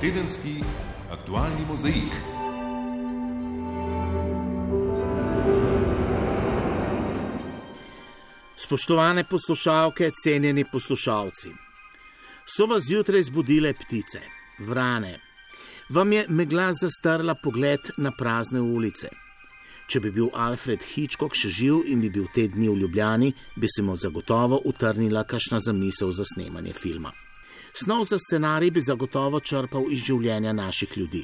Tedenski aktualni mozaik. Spoštovane poslušalke, cenjeni poslušalci, so vas zjutraj zbudile ptice, vrane. Vam je megla zastrla pogled na prazne ulice. Če bi bil Alfred Hitchcock še živ in bi bil te dni v Ljubljani, bi se mu zagotovo utrnila kašna zamisel za snemanje filma. Snov za scenarij bi zagotovo črpal iz življenja naših ljudi,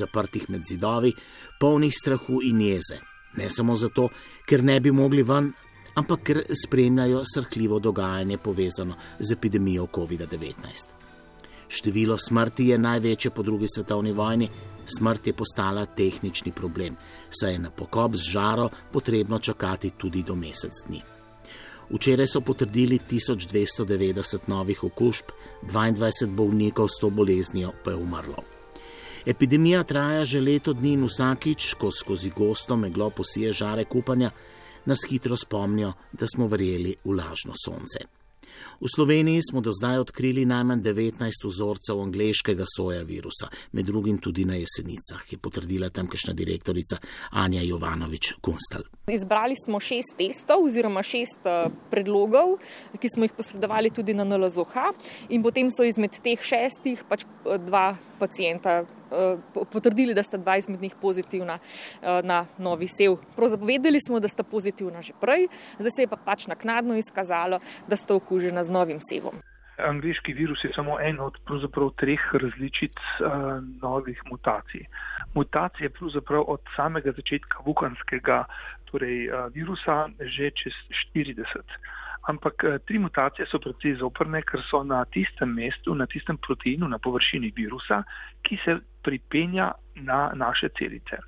zaprtih med zidovi, polnih strahu in jeze. Ne samo zato, ker ne bi mogli ven, ampak ker spremljajo srhljivo dogajanje povezano z epidemijo COVID-19. Število smrti je največje po drugi svetovni vojni, smrt je postala tehnični problem, saj je na pokop z žaro potrebno čakati tudi do mesec dni. Včeraj so potrdili 1290 novih okužb, 22 bolnikov s to boleznijo pa je umrlo. Epidemija traja že leto dni in vsakič, ko skozi gosto meglo posije žare kupanja, nas hitro spomnijo, da smo verjeli v lažno sonce. V Sloveniji smo do zdaj odkrili najmanj 19 vzorcev angliškega soja virusa, med drugim tudi na jesenicah, je potrdila tamkajšnja direktorica Anja Jovanovič Kunstal. Izbrali smo šest testov oziroma šest eh, predlogov, ki smo jih posredovali tudi na NLZOH in potem so izmed teh šestih pač eh, dva pacijenta potrdili, da sta dva izmed njih pozitivna eh, na novi sev. Zapovedali smo, da sta pozitivna že prej, zdaj se je pa pač naknadno izkazalo, da sta okužena z novim sevom. Angliški virus je samo en od treh različic uh, novih mutacij. Mutacije pravzaprav od samega začetka vukanskega torej, uh, virusa že čez 40 ampak eh, tri mutacije so precej zoprne, ker so na tistem mestu, na tistem proteinu, na površini virusa, ki se pripenja na naše celice.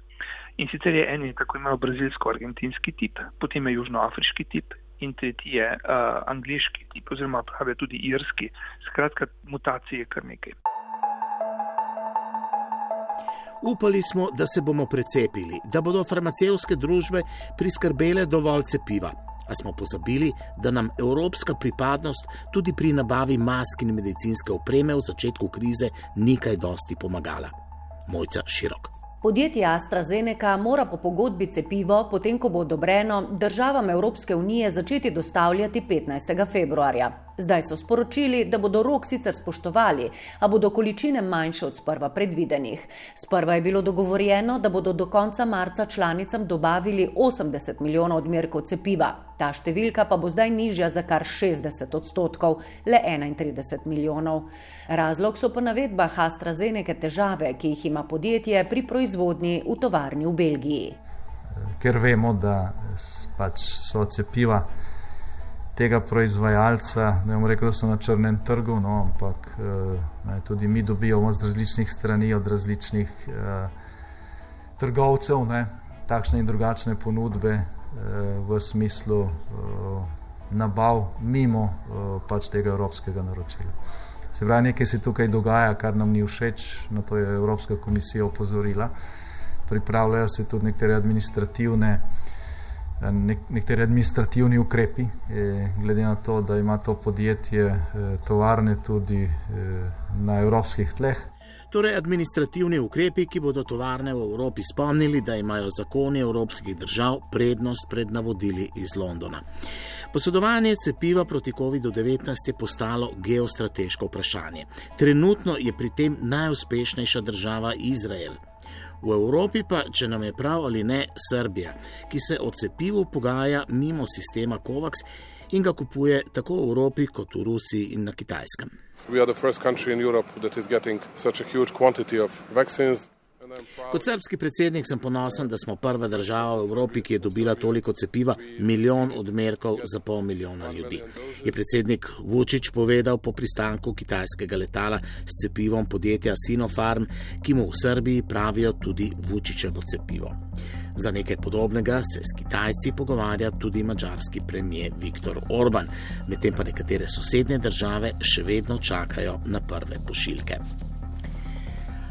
In sicer je en je tako imenovan brazilsko-argentinski tip, potem je južnoafriški tip in tretji je uh, angliški tip oziroma pravi tudi irski. Skratka, mutacije je kar nekaj. Upali smo, da se bomo precepili, da bodo farmacevske družbe priskrbele dovolj cepiva, A smo pozabili, da nam evropska pripadnost tudi pri nabavi mask in medicinske opreme v začetku krize ni kaj dosti pomagala. Mojca širok. Podjetje AstraZeneca mora po pogodbi cepivo, potem ko bo odobreno, državam Evropske unije začeti dostavljati 15. februarja. Zdaj so sporočili, da bodo rok sicer spoštovali, a bodo količine manjše od sprva predvidenih. Sprva je bilo dogovorjeno, da bodo do konca marca članicam dobavili 80 milijonov odmerkov cepiva. Ta številka pa bo zdaj nižja za kar 60 odstotkov, le 31 milijonov. Razlog so po navedbah AstraZeneca težave, ki jih ima podjetje pri proizvodnji v tovarni v Belgiji. Ker vemo, da pač so cepiva tega proizvajalca, ne bom rekel, da so na črnem trgu, no, ampak eh, ne, tudi mi dobivamo z različnih strani, od različnih eh, trgovcev, ne, takšne in drugačne ponudbe eh, v smislu eh, nabav mimo eh, pač tega evropskega naročila. Se pravi, nekaj se tukaj dogaja, kar nam ni všeč, na to je Evropska komisija opozorila. Pripravljajo se tudi nekatere administrativne nek, nekateri administrativni ukrepi, eh, glede na to, da ima to podjetje eh, tovarne tudi eh, na evropskih tleh. Torej, administrativni ukrepi, ki bodo tovarne v Evropi spomnili, da imajo zakoni evropskih držav prednost pred navodili iz Londona. Posodovanje cepiva proti COVID-19 je postalo geostrateško vprašanje. Trenutno je pri tem najuspešnejša država Izrael. V Evropi pa, če nam je prav ali ne, Srbija, ki se o cepivu pogaja mimo sistema COVAX in ga kupuje tako v Evropi kot v Rusiji in na Kitajskem. We are the first country in Europe that is getting such a huge quantity of vaccines. Kot srpski predsednik sem ponosen, da smo prva država v Evropi, ki je dobila toliko cepiva, milijon odmerkov za pol milijona ljudi. Je predsednik Vučić povedal po pristanku kitajskega letala s cepivom podjetja Sinopharm, ki mu v Srbiji pravijo tudi Vučićevo cepivo. Za nekaj podobnega se s Kitajci pogovarja tudi mačarski premijer Viktor Orban, medtem pa nekatere sosednje države še vedno čakajo na prve pošiljke.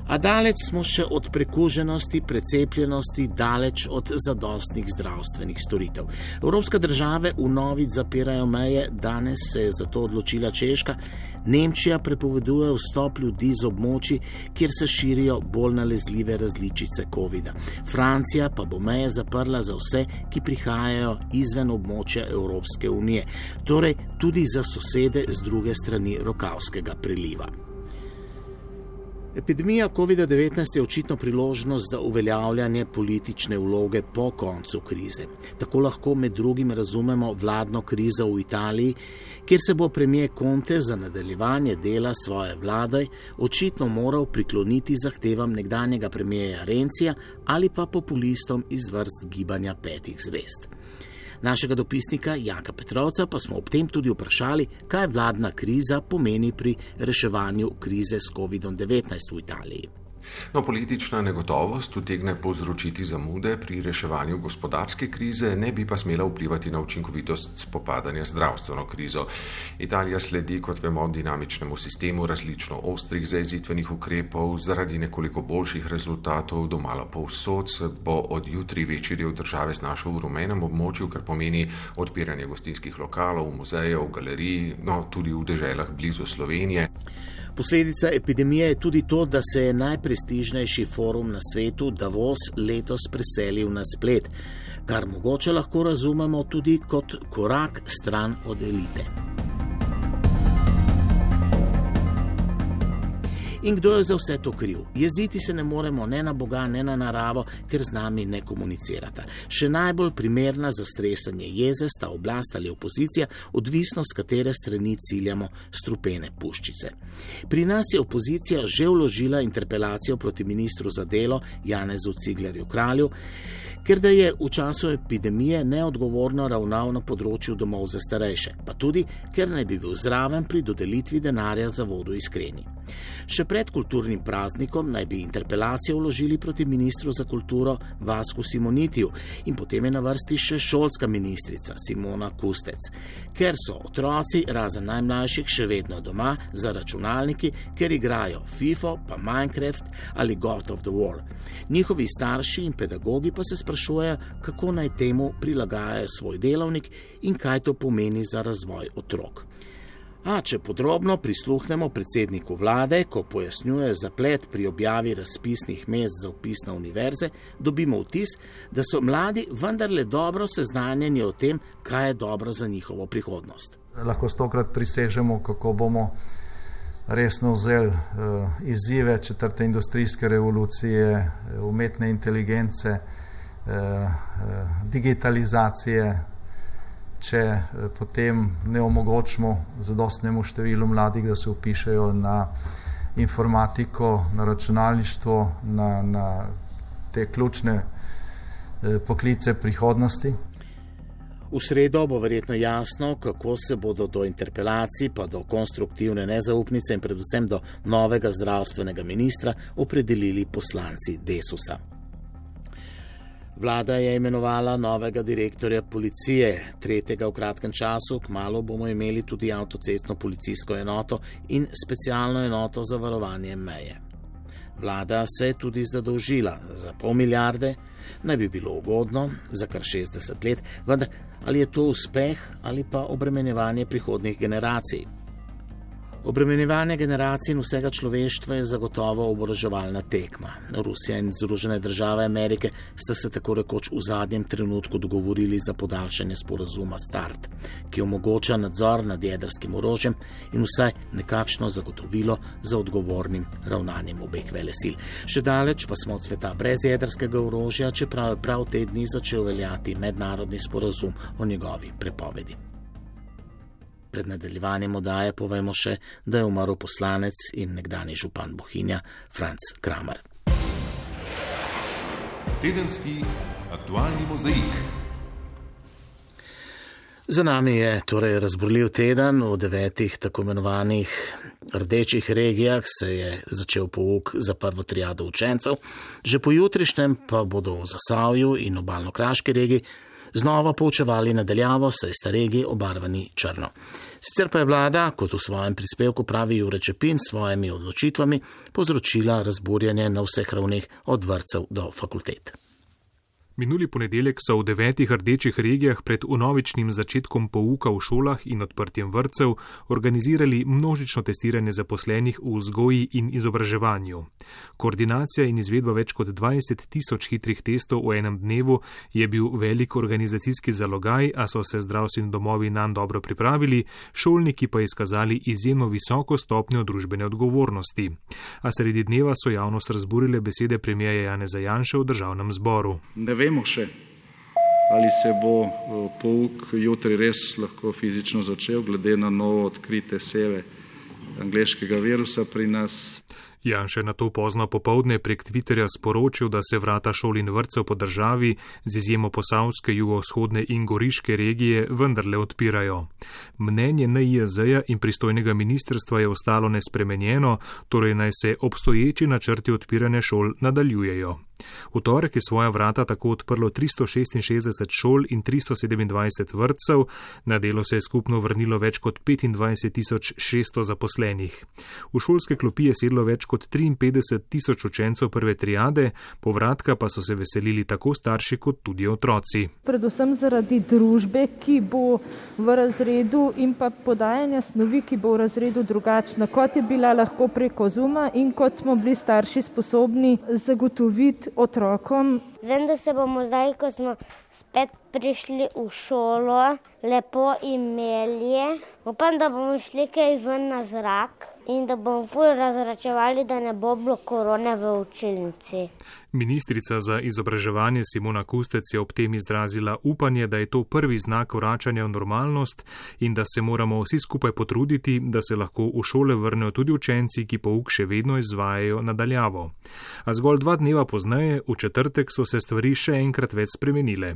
A daleč smo še od prekuženosti, precepljenosti, daleč od zadostnih zdravstvenih storitev. Evropske države v novic zapirajo meje, danes se je zato odločila Češka. Nemčija prepoveduje vstop ljudi z območji, kjer se širijo bolj nalezljive različice COVID-a. Francija pa bo meje zaprla za vse, ki prihajajo izven območja Evropske unije, torej tudi za sosede z druge strani Rokavskega priliva. Epidemija COVID-19 je očitno priložnost za uveljavljanje politične vloge po koncu krize. Tako lahko med drugim razumemo vladno krizo v Italiji, kjer se bo premijer Conte za nadaljevanje dela svoje vlade očitno moral prikloniti zahtevam nekdanjega premijeja Rencija ali pa populistom iz vrst gibanja petih zvest. Našega dopisnika Janka Petrovca pa smo ob tem tudi vprašali, kaj vladna kriza pomeni pri reševanju krize s COVID-19 v Italiji. No, politična negotovost utegne povzročiti zamude pri reševanju gospodarske krize, ne bi pa smela vplivati na učinkovitost spopadanja z zdravstveno krizo. Italija sledi, kot vemo, dinamičnemu sistemu različno ostrih zaezitvenih ukrepov, zaradi nekoliko boljših rezultatov domala povsod se bo od jutri večji del države znašel v rumenem območju, kar pomeni odpiranje gostinskih lokalov, muzejev, galerij, no tudi v deželah blizu Slovenije. Posledica epidemije je tudi to, da se je najprestižnejši forum na svetu Davos letos preselil na splet, kar mogoče lahko razumemo tudi kot korak stran od elite. In kdo je za vse to kriv? Jeziti se ne moremo ne na Boga, ne na naravo, ker z nami ne komunicirata. Še najbolj primerna za stresanje jeze sta oblast ali opozicija, odvisno z katere strani ciljamo strupene puščice. Pri nas je opozicija že vložila interpelacijo proti ministru za delo Janezu Ciglerju Kralju ker da je v času epidemije neodgovorno ravnal na področju domov za starejše, pa tudi, ker naj bi bil zraven pri dodelitvi denarja za vodo iskreni. Še pred kulturnim praznikom naj bi interpelacijo vložili proti ministru za kulturo Vasku Simonitiju in potem je na vrsti še šolska ministrica Simona Kustec. Ker so otroci, razen najmlajših, še vedno doma za računalniki, ker igrajo FIFO, pa Minecraft ali God of the War. Njihovi starši in pedagogi pa se sprašujejo, kako naj temu prilagajajo svoj delovnik in kaj to pomeni za razvoj otrok. A če podrobno prisluhnemo predsedniku vlade, ko pojasnjuje zaplet pri objavi razpisnih mest za upis na univerze, dobimo vtis, da so mladi vendarle dobro seznanjeni o tem, kaj je dobro za njihovo prihodnost. Lahko stokrat prisežemo, kako bomo resno vzeli uh, izzive četrte industrijske revolucije, eh, umetne inteligence. Eh, eh, digitalizacije, če eh, potem ne omogočimo zadostnemu številu mladih, da se upišajo na informatiko, na računalništvo, na, na te ključne poklice prihodnosti. V sredo bo verjetno jasno, kako se bodo do interpelacij, pa do konstruktivne nezaupnice in predvsem do novega zdravstvenega ministra opredelili poslanci Desusa. Vlada je imenovala novega direktorja policije, tretjega v kratkem času, kmalo bomo imeli tudi avtocestno policijsko enoto in specialno enoto za varovanje meje. Vlada se je tudi zadolžila za pol milijarde, naj bi bilo ugodno, za kar 60 let, vendar ali je to uspeh ali pa obremenjevanje prihodnih generacij. Obremenjevanje generacij in vsega človeštva je zagotovo oboroževalna tekma. Rusija in Združene države Amerike sta se tako rekoč v zadnjem trenutku dogovorili za podaljšanje sporazuma START, ki omogoča nadzor nad jedrskim orožjem in vsaj nekakšno zagotovilo za odgovornim ravnanjem obeh velesil. Še daleč pa smo od sveta brez jedrskega orožja, čeprav je prav te dni začel veljati mednarodni sporazum o njegovi prepovedi. Pred nadaljevanjem odaje povemo še, da je umrl poslanec in nekdani župan Bohinja Franz Kramer. Tedenski aktualni mozaik. Za nami je torej razborljiv teden. V devetih tako imenovanih rdečih regijah se je začel pouk za prvo triado učencev, že po jutrišnjem pa bodo v Zasavju in obalno-kraški regiji znova poučevali nadaljavo, saj sta regiji obarvani črno. Sicer pa je vlada, kot v svojem prispevku pravi Jurečepin, s svojimi odločitvami povzročila razburjanje na vseh ravneh od vrtcev do fakultet. Minuli ponedeljek so v devetih rdečih regijah pred unovičnim začetkom pouka v šolah in odprtjem vrtcev organizirali množično testiranje zaposlenih v vzgoji in izobraževanju. Koordinacija in izvedba več kot 20 tisoč hitrih testov v enem dnevu je bil velik organizacijski zalogaj, a so se zdravstveni domovi nam dobro pripravili, šolniki pa izkazali izjemno visoko stopnjo družbene odgovornosti. A sredi dneva so javnost razburile besede premijeja Janeza Janša v državnem zboru vemo še, ali se bo eh, pouk jutri res lahko fizično začel, glede na novo odkrite seve angliškega virusa pri nas. Janše na to pozno popovdne prek Twitterja sporočil, da se vrata šol in vrtcev po državi, z izjemo posavske, jugovzhodne in goriške regije, vendarle odpirajo. Mnenje NIJZ-ja in pristojnega ministrstva je ostalo nespremenjeno, torej naj se obstoječi načrti odpiranja šol nadaljujejo. V torek je svoja vrata tako odprlo 366 šol in 327 vrtcev, na delo se je skupno vrnilo več kot 25.600 zaposlenih. V šolske klopi je sedlo več kot 53 tisoč učencev prve triade, povratka pa so se veselili tako starši kot tudi otroci. Predvsem zaradi družbe, ki bo v razredu in pa podajanja snovi, ki bo v razredu drugačna, kot je bila lahko preko Zuma in kot smo bili starši sposobni zagotoviti otrokom. Vem, da se bomo zdaj, ko smo spet prišli v šolo, lepo imeli. Upam, da bomo šli kaj ven na zrak in da bomo ful razračevali, da ne bo bilo korone v učilnici. Ministrica za izobraževanje Simona Kustec je ob tem izrazila upanje, da je to prvi znak vračanja v normalnost in da se moramo vsi skupaj potruditi, da se lahko v šole vrnejo tudi učenci, ki pouk še vedno izvajajo nadaljavo. A zgolj dva dneva pozneje, v četrtek, so se stvari še enkrat več spremenile.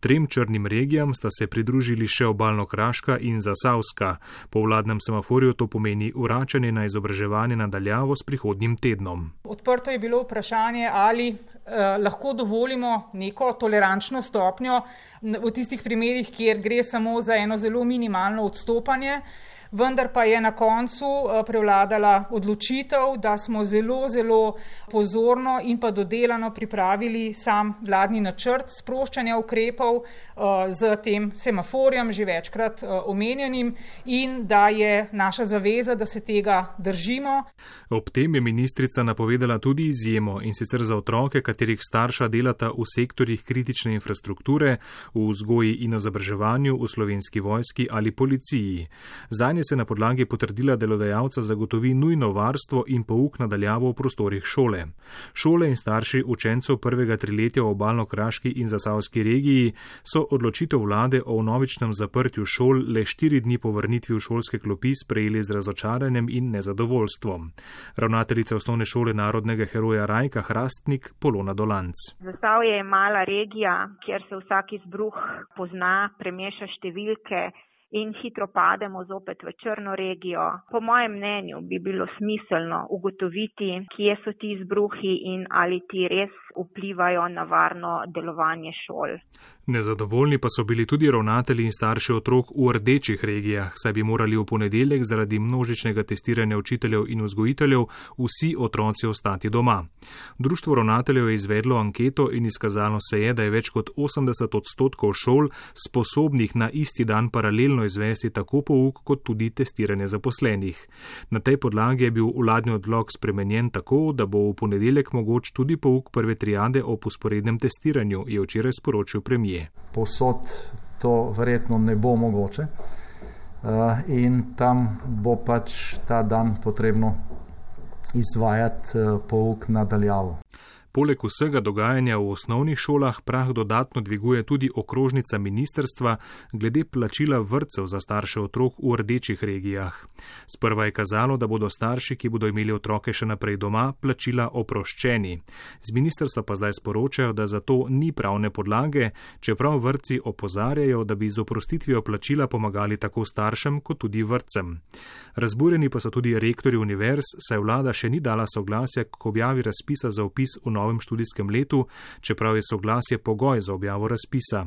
Trem črnim regijam sta se pridružili še obalno Kraška in Zasavska. Po vladnem semaforju to pomeni vračanje na izobraževanje nadaljavo s prihodnjim tednom. Odprto je bilo vprašanje, ali eh, lahko dovolimo neko tolerančno stopnjo v tistih primerjih, kjer gre samo za eno zelo minimalno odstopanje vendar pa je na koncu eh, prevladala odločitev, da smo zelo, zelo pozorno in pa dodelano pripravili sam vladni načrt sproščanja ukrepov z eh, tem semaforjem, že večkrat eh, omenjenim, in da je naša zaveza, da se tega držimo. Ob tem je ministrica napovedala tudi izjemo in sicer za otroke, katerih starša delata v sektorjih kritične infrastrukture, v vzgoji in izobraževanju, v slovenski vojski ali policiji. Zanje Lani se na podlagi potrdila delodajalca zagotovi nujno varstvo in pouk nadaljavo v prostorih šole. Šole in starši učencev prvega triletja v obalno-kraški in zasavski regiji so odločitev vlade o novičnem zaprtju šol le štiri dni po vrnitvi v šolske klopi sprejeli z razočaranjem in nezadovoljstvom. Ravnateljica osnovne šole narodnega heroja Rajka Hrastnik Polona Dolanc. Zasavje je mala regija, kjer se vsak izbruh pozna, premeša številke in hitro pademo zopet v črno regijo. Po mojem mnenju bi bilo smiselno ugotoviti, kje so ti izbruhi in ali ti res vplivajo na varno delovanje šol. Nezadovoljni pa so bili tudi ravnatelji in starši otrok v rdečih regijah, saj bi morali v ponedeljek zaradi množičnega testiranja učiteljev in vzgojiteljev vsi otroci ostati doma. Društvo ravnateljev je izvedlo anketo in izkazalo se je, da je več kot 80 odstotkov šol sposobnih na isti dan paralelno izvesti tako pouk kot tudi testiranje zaposlenih. Na tej podlagi je bil vladni odlog spremenjen tako, da bo v ponedeljek mogoč tudi pouk prve triade o posporednem testiranju, je včeraj sporočil premije. Posod to verjetno ne bo mogoče uh, in tam bo pač ta dan potrebno izvajati uh, pouk nadaljavo. Poleg vsega dogajanja v osnovnih šolah prah dodatno dviguje tudi okrožnica ministerstva glede plačila vrtcev za starše otrok v rdečih regijah. Sprva je kazalo, da bodo starši, ki bodo imeli otroke še naprej doma, plačila oproščeni. Z ministerstva pa zdaj sporočajo, da za to ni pravne podlage, čeprav vrtci opozarjajo, da bi z oprostitvijo plačila pomagali tako staršem kot tudi vrtcem. Razburjeni pa so tudi rektori univerz, saj vlada še ni dala soglasja k objavi razpisa za upis v novem študijskem letu, čeprav je soglasje pogoj za objavo razpisa.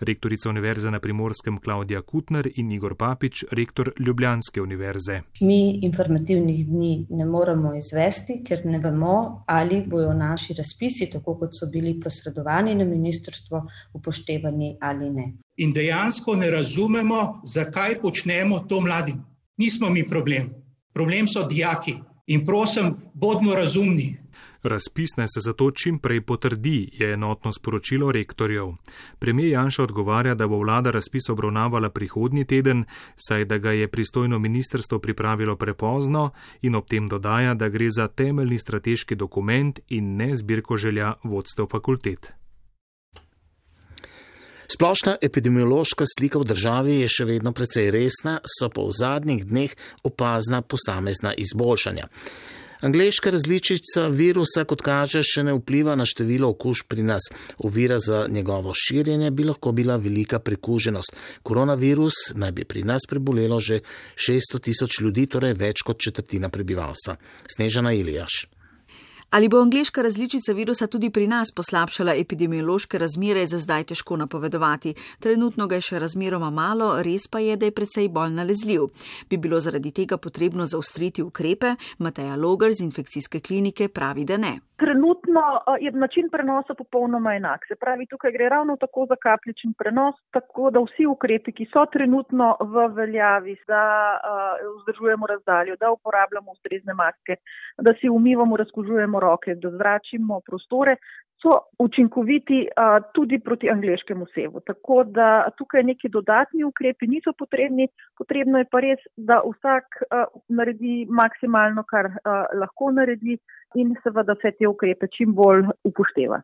Rektorica Univerze na primorskem Klaudija Kutner in Igor Papič, rektor Ljubljanske univerze. Mi informativnih dni ne moremo izvesti, ker ne vemo, ali bojo naši razpisi, tako kot so bili posredovani na ministrstvo, upoštevani ali ne. In dejansko ne razumemo, zakaj počnemo to mladim. Nismo mi problem. Problem so dijaki. In prosim, bodimo razumni. Razpis naj se zato čim prej potrdi, je enotno sporočilo rektorjev. Premijer Janša odgovarja, da bo vlada razpis obravnavala prihodnji teden, saj da ga je pristojno ministrstvo pripravilo prepozno in ob tem dodaja, da gre za temeljni strateški dokument in ne zbirko želja vodstev fakultet. Splošna epidemiološka slika v državi je še vedno precej resna, so pa v zadnjih dneh opazna posamezna izboljšanja. Angliška različica virusa, kot kaže, še ne vpliva na število okužb pri nas. Ovira za njegovo širjenje bi lahko bila velika prekuženost. Koronavirus naj bi pri nas prebolelo že 600 tisoč ljudi, torej več kot četrtina prebivalstva. Snežana Ilijaš. Ali bo angliška različica virusa tudi pri nas poslabšala epidemiološke razmere, je za zdaj težko napovedovati. Trenutno ga je še razmeroma malo, res pa je, da je precej bolj nalezljiv. Bi bilo zaradi tega potrebno zaustriti ukrepe? Mateja Logar z infekcijske klinike pravi, da ne. Trenutno je način prenosa popolnoma enak. Se pravi, tukaj gre ravno tako za kapljičen prenos, tako da vsi ukrepi, ki so trenutno v veljavi, da vzdržujemo razdaljo, da uporabljamo ustrezne maske, da si umivamo, razkužujemo roke, da zračimo prostore, so učinkoviti a, tudi proti angliškemu sevu. Tako da tukaj neki dodatni ukrepi niso potrebni, potrebno je pa res, da vsak a, naredi maksimalno, kar a, lahko naredi in seveda vse te ukrepe čim bolj upošteva.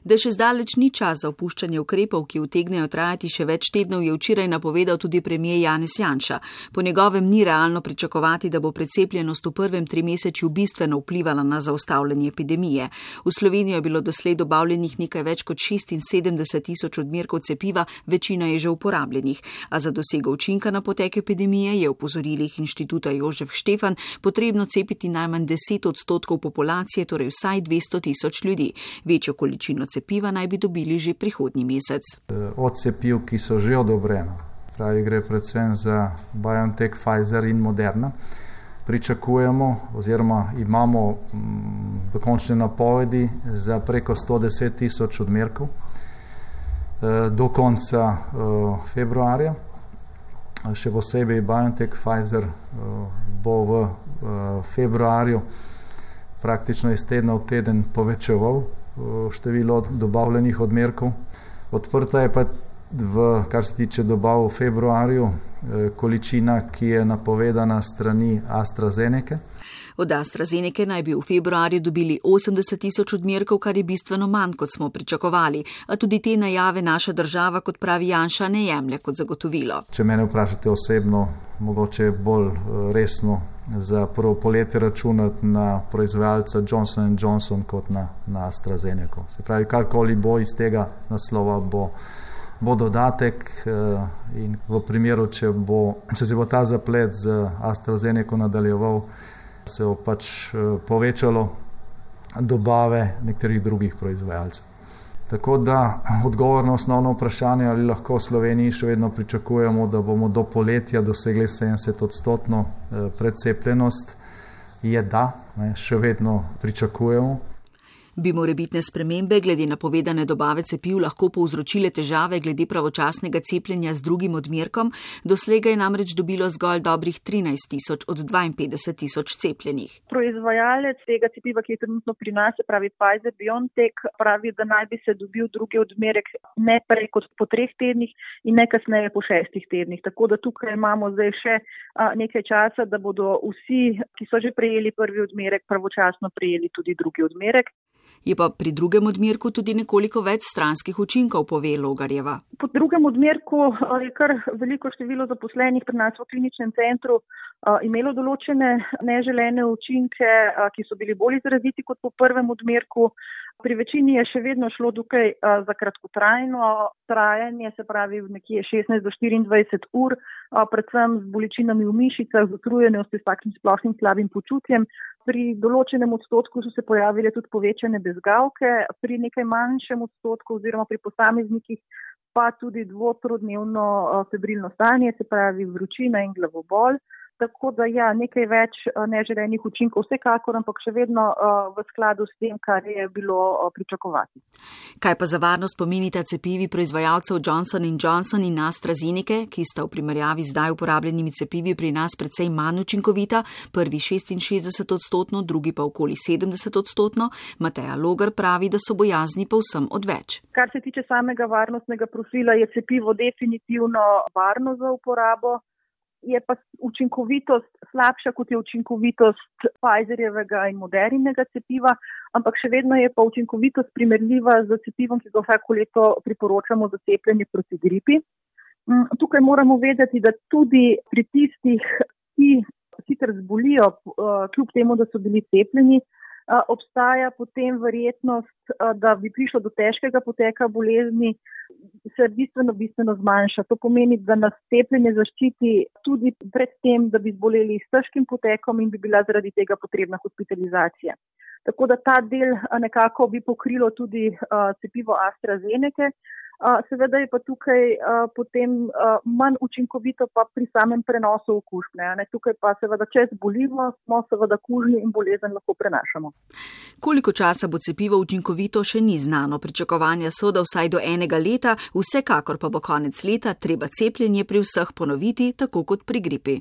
Da še zdaleč ni čas za opuščanje ukrepov, ki utegnejo trajati še več tednov, je včeraj napovedal tudi premijer Janez Janša. Po njegovem ni realno pričakovati, da bo precepljenost v prvem trimesečju bistveno vplivala na zaustavljanje epidemije. V Slovenijo je bilo doslej dobavljenih nekaj več kot 76 tisoč odmerkov cepiva, večina je že uporabljenih. A za dosego učinka na potek epidemije je v pozorilih inštituta Jožef Štefan potrebno cepiti najmanj 10 odstotkov populacije, torej vsaj 200 tisoč ljudi. Večjo količino cepiva naj bi dobili že prihodnji mesec. Od cepiv, ki so že odobrena, pravi gre predvsem za BioNTech, Pfizer in Moderna, pričakujemo oziroma imamo mm, dokončne napovedi za preko 110 tisoč odmerkov do konca februarja. Še posebej BioNTech, Pfizer bo v februarju praktično iz tedna v teden povečeval število dobavljenih odmerkov. Odprta je pa, v, kar se tiče dobav v februarju, količina, ki je napovedana strani AstraZeneca. Od AstraZeneca naj bi v februarju dobili 80 tisoč odmerkov, kar je bistveno manj, kot smo pričakovali. A tudi te najave naša država, kot pravi Janša, ne jemlje kot zagotovilo. Če mene vprašate osebno, mogoče bolj resno za prvo poletje računati na proizvajalca Johnson Johnson kot na, na AstraZeneca. Se pravi, karkoli bo iz tega naslova, bo, bo dodatek in v primeru, če, bo, če se bo ta zaplet z AstraZeneca nadaljeval, se bo pač povečalo dobave nekaterih drugih proizvajalcev. Tako da odgovor na osnovno vprašanje, ali lahko v Sloveniji še vedno pričakujemo, da bomo do poletja dosegli 70 odstotno precepljenost, je da, ne, še vedno pričakujemo. Bi morebitne spremembe glede napovedane dobave cepiv lahko povzročile težave glede pravočasnega cepljenja z drugim odmerkom? Doslej ga je namreč dobilo zgolj dobrih 13 tisoč od 52 tisoč cepljenih. Proizvajalec tega cepiva, ki je trenutno pri nas, se pravi Pfizer BioNTech, pravi, da naj bi se dobil drugi odmerek ne prej kot po treh tednih in ne kasneje po šestih tednih. Tako da tukaj imamo zdaj še nekaj časa, da bodo vsi, ki so že prejeli prvi odmerek, pravočasno prejeli tudi drugi odmerek. Je pa pri drugem odmerku tudi nekoliko več stranskih učinkov, pove Logarjeva. Po drugem odmerku je kar veliko število zaposlenih pri nas v kliničnem centru imelo določene neželene učinke, ki so bili bolj izraziti kot po prvem odmerku. Pri večini je še vedno šlo tukaj za kratkotrajno trajanje, se pravi nekje 16 do 24 ur, predvsem z bolečinami v mišicah, z utrujenostjo, s takim splošnim slabim počutjem. pri določenem odstotku so se pojavile tudi povečane bezgavke, pri nekaj manjšem odstotku oziroma pri posameznikih pa tudi dvotrodnevno eh, febrilno stanje, se pravi vročina in glavobol. Tako da ja, nekaj več eh, neželenih učinkov, vsekakor, ampak še vedno uh, v skladu s tem, kar je bilo uh, pričakovati. Kaj pa za varnost pomenita cepivi proizvajalcev Johnson Johnson in AstraZeneca, ki sta v primerjavi z zdaj uporabljenimi cepivi pri nas precej manj učinkovita, prvi 66 odstotno, drugi pa okoli 70 odstotno, Mateja Logar pravi, da so bojazni povsem odveč. Kar se tiče samega varnostnega profila, je cepivo definitivno varno za uporabo je pa učinkovitost slabša, kot je učinkovitost Pfizerjevega in modernega cepiva, ampak še vedno je pa učinkovitost primerljiva z cepivom, ki ga vsako leto priporočamo za cepljenje proti gripi. Mm, tukaj moramo vedeti, da tudi pri tistih, ki sicer zbolijo, eh, kljub temu, da so bili cepljeni, obstaja potem verjetnost, da bi prišlo do težkega poteka bolezni, se bistveno, bistveno zmanjša. To pomeni, da nas cepljenje zaščiti tudi pred tem, da bi zboleli s težkim potekom in bi bila zaradi tega potrebna hospitalizacija. Tako da ta del nekako bi pokrilo tudi cepivo AstraZeneca. Seveda je pa tukaj potem manj učinkovito pa pri samem prenosu okužbe. Tukaj pa seveda, če zbolimo, smo seveda kužni in bolezen lahko prenašamo. Koliko časa bo cepivo učinkovito, še ni znano. Pričakovanja so, da vsaj do enega leta, vsekakor pa bo konec leta treba cepljenje pri vseh ponoviti, tako kot pri gripi.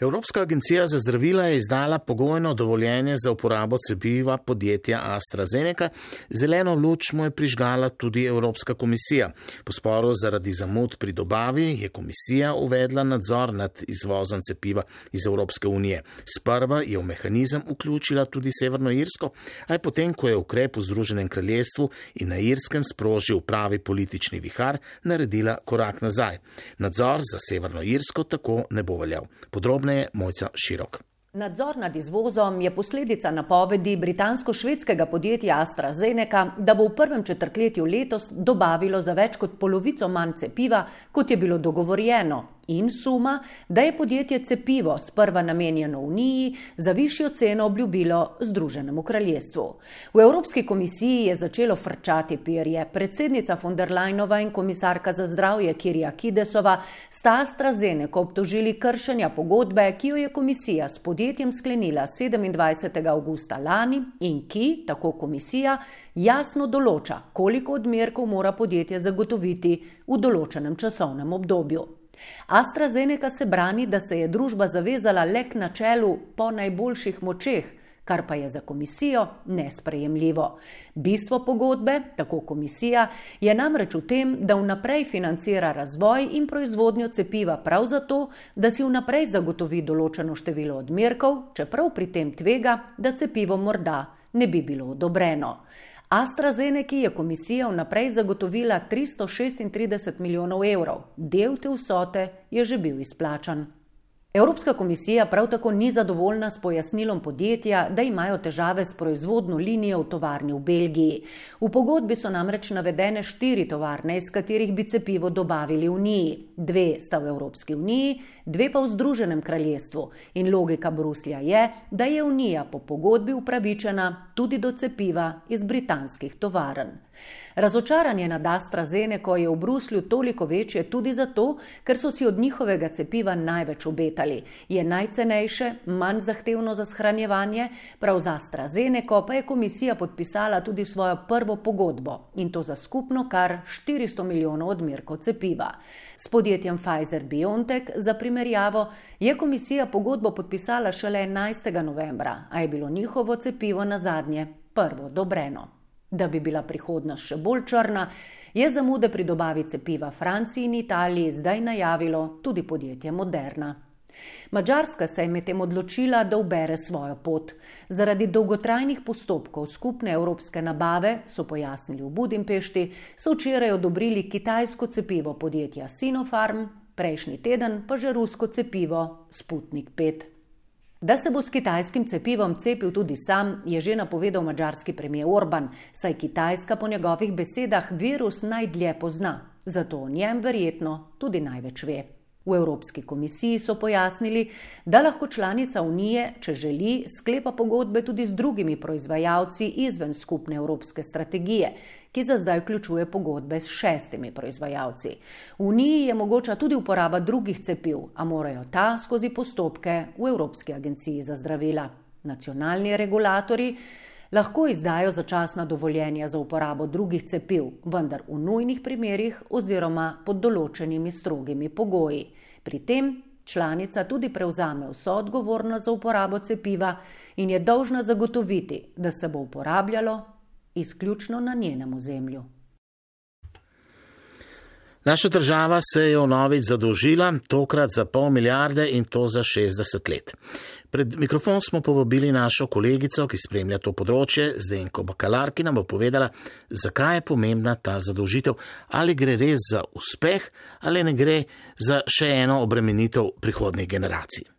Evropska agencija za zdravila je izdala pogojno dovoljenje za uporabo cepiva podjetja AstraZeneca, zeleno luč mu je prižgala tudi Evropska komisija. Po sporu zaradi zamud pri dobavi je komisija uvedla nadzor nad izvozom cepiva iz Evropske unije. Sprva je v mehanizem vključila tudi Severno Irsko, a je potem, ko je ukrep v Združenem kraljestvu in na Irskem sprožil pravi politični vihar, naredila korak nazaj. Nadzor za Severno Irsko tako ne bo veljal. Podrobno podrobneje Mojca Širok. Nadzor nad izvozom je posledica napovedi britansko-švedskega podjetja AstraZeneca, da bo v prvem četrtletju letos dobavilo za več kot polovico manj cepiva, kot je bilo dogovorjeno, in suma, da je podjetje cepivo sprva namenjeno Uniji za višjo ceno obljubilo Združenemu kraljestvu. V Evropski komisiji je začelo frčati perje. Predsednica von der Leinova in komisarka za zdravje Kirja Kidesova sta AstraZeneca obtožili kršenja pogodbe, ki jo je komisija s podjetjem sklenila 27. augusta lani in ki, tako komisija, jasno določa, koliko odmerkov mora podjetje zagotoviti v določenem časovnem obdobju. AstraZeneca se brani, da se je družba zavezala le k načelu po najboljših močeh, kar pa je za komisijo nesprejemljivo. Bistvo pogodbe, tako komisija, je namreč v tem, da vnaprej financira razvoj in proizvodnjo cepiva prav zato, da si vnaprej zagotovi določeno število odmerkov, čeprav pri tem tvega, da cepivo morda ne bi bilo odobreno. AstraZeneca je komisija vnaprej zagotovila 336 milijonov evrov, del te vsote je že bil izplačan. Evropska komisija prav tako ni zadovoljna s pojasnilom podjetja, da imajo težave s proizvodno linijo v tovarni v Belgiji. V pogodbi so namreč navedene štiri tovarne, iz katerih bi cepivo dobavili v Uniji. Dve sta v Evropski uniji, dve pa v Združenem kraljestvu. In logika Bruslja je, da je Unija po pogodbi upravičena tudi do cepiva iz britanskih tovarn. Razočaranje nad AstraZeneca je v Bruslju toliko večje tudi zato, ker so si od njihovega cepiva največ obetali. Je najcenejše, manj zahtevno za shranjevanje, prav za AstraZeneca pa je komisija podpisala tudi svojo prvo pogodbo in to za skupno kar 400 milijonov odmerkov cepiva. S podjetjem Pfizer BioNTech za primerjavo je komisija pogodbo podpisala šele 11. novembra, a je bilo njihovo cepivo na zadnje prvo odobreno. Da bi bila prihodnost še bolj črna, je zamude pri dobavi cepiva Franciji in Italiji zdaj najavilo tudi podjetje Moderna. Mačarska se je medtem odločila, da ubere svojo pot. Zaradi dolgotrajnih postopkov skupne evropske nabave, so pojasnili v Budimpešti, so včeraj odobrili kitajsko cepivo podjetja Sinopharm, prejšnji teden pa že rusko cepivo Sputnik 5. Da se bo s kitajskim cepivom cepil tudi sam, je že napovedal mađarski premijer Orban, saj Kitajska po njegovih besedah virus najdlje pozna, zato o njem verjetno tudi največ ve. V Evropski komisiji so pojasnili, da lahko članica Unije, če želi, sklepa pogodbe tudi z drugimi proizvajalci izven skupne evropske strategije, ki za zdaj vključuje pogodbe s šestimi proizvajalci. V Uniji je mogoča tudi uporaba drugih cepiv, a morajo ta skozi postopke v Evropski agenciji za zdravila. Nacionalni regulatori lahko izdajo začasna dovoljenja za uporabo drugih cepiv, vendar v nujnih primerjih oziroma pod določenimi strogimi pogoji. Pri tem članica tudi prevzame vso odgovornost za uporabo cepiva in je dolžna zagotoviti, da se bo uporabljalo izključno na njenem ozemlju. Naša država se je vnovič zadolžila, tokrat za pol milijarde in to za 60 let. Pred mikrofon smo povabili našo kolegico, ki spremlja to področje, Zdenko Bakalar, ki nam bo povedala, zakaj je pomembna ta zadolžitev, ali gre res za uspeh ali ne gre za še eno obremenitev prihodnih generacij.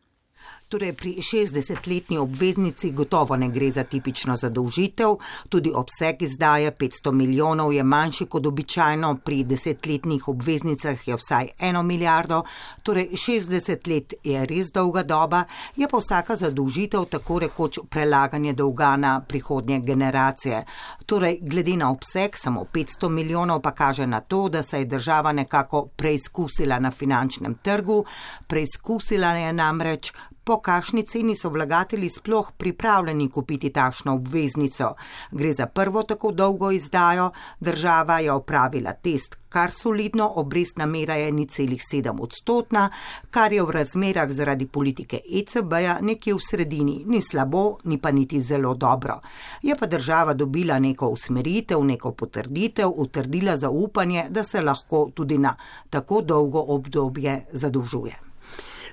Torej, pri 60-letni obveznici gotovo ne gre za tipično zadolžitev, tudi obseg izdaje 500 milijonov je manjši kot običajno, pri desetletnih obveznicah je vsaj eno milijardo, torej 60 let je res dolga doba, je pa vsaka zadolžitev tako rekoč prelaganje dolga na prihodnje generacije. Torej, glede na obseg samo 500 milijonov pa kaže na to, da se je država nekako preizkusila na finančnem trgu, preizkusila je namreč po kakšni ceni so vlagatelji sploh pripravljeni kupiti takšno obveznico. Gre za prvo tako dolgo izdajo, država je opravila test, kar solidno, obrestna mera je ni celih sedem odstotna, kar je v razmerah zaradi politike ECB-ja nekje v sredini, ni slabo, ni pa niti zelo dobro. Je pa država dobila neko usmeritev, neko potrditev, utrdila zaupanje, da se lahko tudi na tako dolgo obdobje zadolžuje.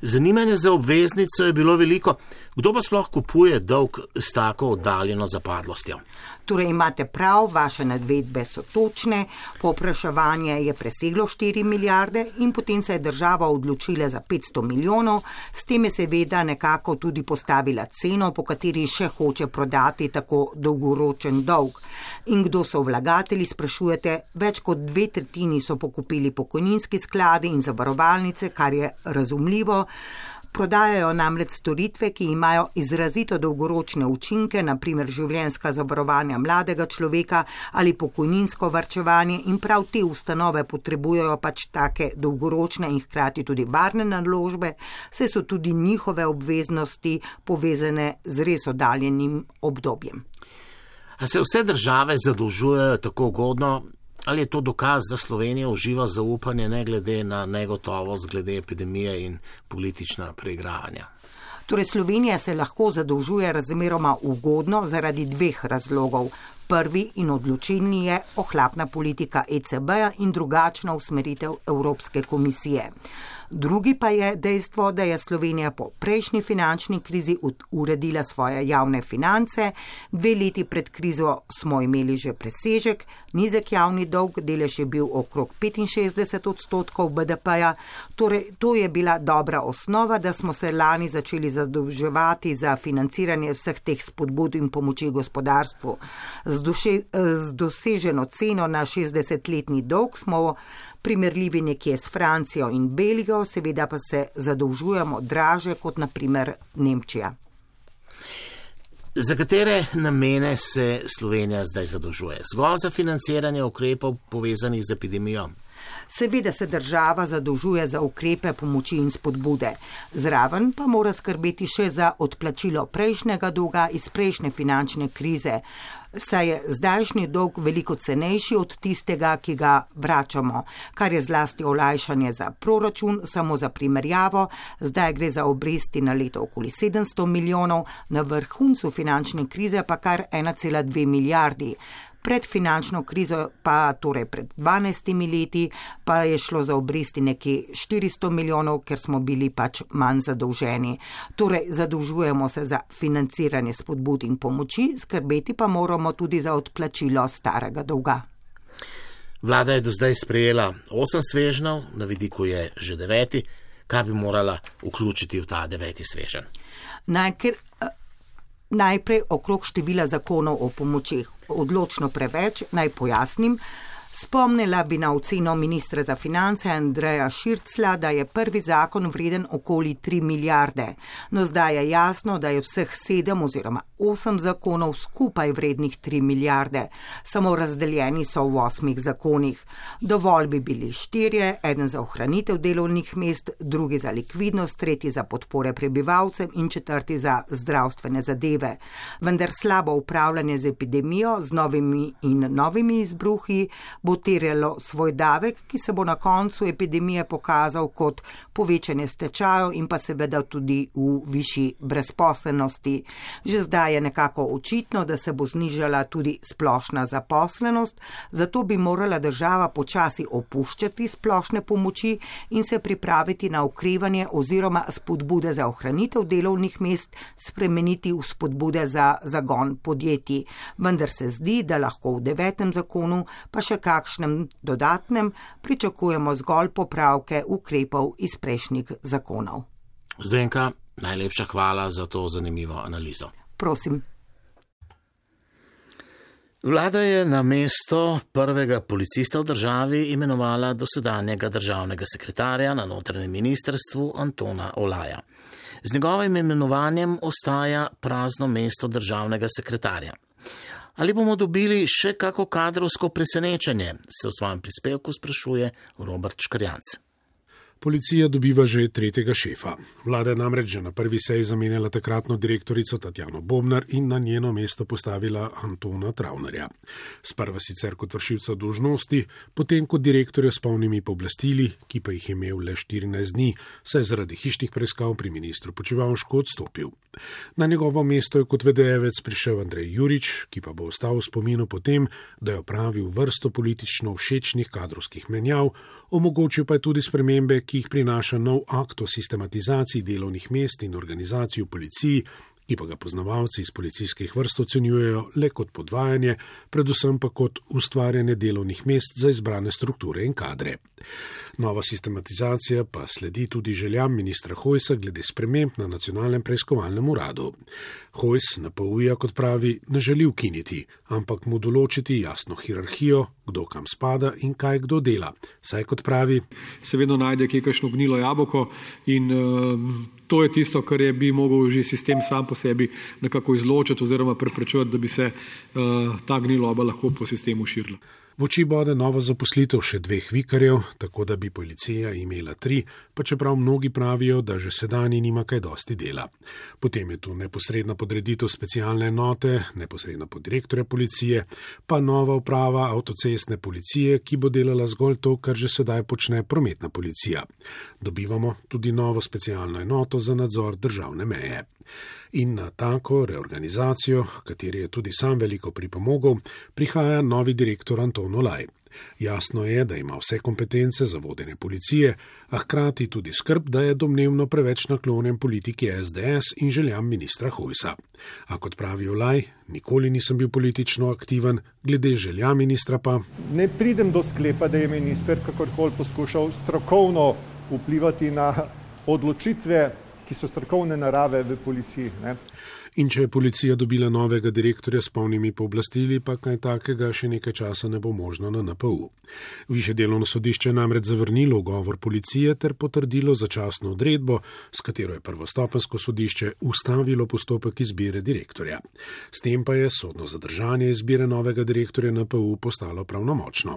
Zanimanje za obveznico je bilo veliko. Kdo pa sploh kupuje dolg s tako oddaljeno zapadlostjo? Torej imate prav, vaše nadvedbe so točne, popraševanje je preseglo 4 milijarde in potem se je država odločila za 500 milijonov, s tem je seveda nekako tudi postavila ceno, po kateri še hoče prodati tako dolgoročen dolg. In kdo so vlagatelji, sprašujete, več kot dve tretjini so pokupili pokojninski skladi in zavarovalnice, kar je razumljivo. Prodajajo namreč storitve, ki imajo izrazito dolgoročne učinke, naprimer življenska zavarovanja mladega človeka ali pokojninsko varčevanje in prav te ustanove potrebujejo pač take dolgoročne in hkrati tudi varne naložbe, se so tudi njihove obveznosti povezane z res oddaljenim obdobjem. A se vse države zadolžujejo tako ugodno, Ali je to dokaz, da Slovenija uživa zaupanje ne glede na negotovost glede epidemije in politična preigravanja? Torej, Slovenija se lahko zadolžuje razmeroma ugodno zaradi dveh razlogov. Prvi in odločilni je ohlapna politika ECB-ja in drugačna usmeritev Evropske komisije. Drugi pa je dejstvo, da je Slovenija po prejšnji finančni krizi uredila svoje javne finance. Dve leti pred krizo smo imeli že presežek, nizek javni dolg, delež je bil okrog 65 odstotkov BDP-ja. Torej, to je bila dobra osnova, da smo se lani začeli zadolževati za financiranje vseh teh spodbud in pomoči gospodarstvu. Z, duše, z doseženo ceno na 60-letni dolg smo primerljivi nekje s Francijo in Belgijo, seveda pa se zadolžujemo draže kot naprimer Nemčija. Za katere namene se Slovenija zdaj zadolžuje? Zgolj za financiranje ukrepov povezanih z epidemijo? Seveda se država zadolžuje za ukrepe pomoči in spodbude, zraven pa mora skrbeti še za odplačilo prejšnjega dolga iz prejšnje finančne krize, saj je zdajšnji dolg veliko cenejši od tistega, ki ga vračamo, kar je zlasti olajšanje za proračun, samo za primerjavo, zdaj gre za obresti na leto okoli 700 milijonov, na vrhuncu finančne krize pa kar 1,2 milijardi pred finančno krizo, pa torej pred 12 leti, pa je šlo za obresti nekje 400 milijonov, ker smo bili pač manj zadolženi. Torej, zadolžujemo se za financiranje spodbud in pomoči, skrbeti pa moramo tudi za odplačilo starega dolga. Vlada je do zdaj sprejela osem svežnjev, na vidiku je že deveti, kaj bi morala vključiti v ta deveti svežen. Najker, Najprej okrog števila zakonov o pomočeh. Odločno preveč, naj pojasnim. Spomnila bi na oceno ministra za finance Andreja Šircla, da je prvi zakon vreden okoli 3 milijarde. No zdaj je jasno, da je vseh sedem oziroma osem zakonov skupaj vrednih 3 milijarde. Samo razdeljeni so v osmih zakonih. Dovolj bi bili štirje, eden za ohranitev delovnih mest, drugi za likvidnost, tretji za podpore prebivalcem in četrti za zdravstvene zadeve. Vendar slabo upravljanje z epidemijo, z novimi in novimi izbruhi, bo terjalo svoj davek, ki se bo na koncu epidemije pokazal kot povečanje stečajev in pa seveda tudi v višji brezposelnosti. Že zdaj je nekako očitno, da se bo znižala tudi splošna zaposlenost, zato bi morala država počasi opuščati splošne pomoči in se pripraviti na okrevanje oziroma spodbude za ohranitev delovnih mest spremeniti v spodbude za zagon podjetij. Vendar se zdi, da lahko v devetem zakonu, pa še kakšnem dodatnem, pričakujemo zgolj popravke ukrepov iz prejšnjih zakonov. Zdenka, najlepša hvala za to zanimivo analizo. Prosim. Vlada je na mesto prvega policista v državi imenovala dosedanjega državnega sekretarja na notranjem ministrstvu Antona Olaja. Z njegovim imenovanjem ostaja prazno mesto državnega sekretarja. Ali bomo dobili še kako kadrovsko presenečenje, se v svojem prispevku sprašuje Robert Škrjanc. Policija dobiva že tretjega šefa. Vlada je namreč že na prvi seji zamenjala takratno direktorico Tatjano Bobnar in na njeno mesto postavila Antona Travnerja. Sprva sicer kot vršilca dožnosti, potem kot direktorja s polnimi pooblastili, ki pa jih je imel le 14 dni, saj je zaradi hišnih preiskav pri ministru Počevalšku odstopil. Na njegovo mesto je kot vedejevec prišel Andrej Jurič, ki pa bo ostal v spominu potem, da je opravil vrsto politično všečnih kadrovskih menjav, omogočil pa je tudi spremembe, ki jih prinaša nov akt o sistematizaciji delovnih mest in organizaciji v policiji, ki pa ga poznavalci iz policijskih vrst ocenjujejo le kot podvajanje, predvsem pa kot ustvarjanje delovnih mest za izbrane strukture in kadre. Nova sistematizacija pa sledi tudi željam ministra Hojsa glede sprememb na nacionalnem preiskovalnem uradu. Hojs na PUJ, kot pravi, ne želi ukiniti, ampak mu določiti jasno hierarhijo, kdo kam spada in kaj kdo dela. Saj, kot pravi, se vedno najde kakšno gnilo jabolko in uh, to je tisto, kar je bi mogel že sistem sam po sebi nekako izločiti oziroma preprečevati, da bi se uh, ta gniloba lahko po sistemu širila. V oči bode novo zaposlitev še dveh vikarjev, tako da bi policija imela tri, pa čeprav mnogi pravijo, da že sedajni nima kaj dosti dela. Potem je tu neposredna podreditev specialne enote, neposredna pod direktorja policije, pa nova uprava avtocestne policije, ki bo delala zgolj to, kar že sedaj počne prometna policija. Dobivamo tudi novo specialno enoto za nadzor državne meje in na tako reorganizacijo, kateri je tudi sam veliko pripomogel, prihaja novi direktor Anton Olaj. Jasno je, da ima vse kompetence za vodenje policije, a hkrati tudi skrb, da je domnevno preveč naklonjen politiki SDS in željam ministra Hojsa. A kot pravi Olaj, nikoli nisem bil politično aktiven, glede želja ministra pa. Ne pridem do sklepa, da je minister kakorkoli poskušal strokovno vplivati na odločitve ki so strokovne narave v policiji. Ne. In če je policija dobila novega direktorja s polnimi pooblastili, pa kaj takega še nekaj časa ne bo možno na NPU. Više delovno sodišče je namreč zavrnilo govor policije ter potrdilo začasno odredbo, s katero je prvostopensko sodišče ustavilo postopek izbire direktorja. S tem pa je sodno zadržanje izbire novega direktorja NPU postalo pravnomočno.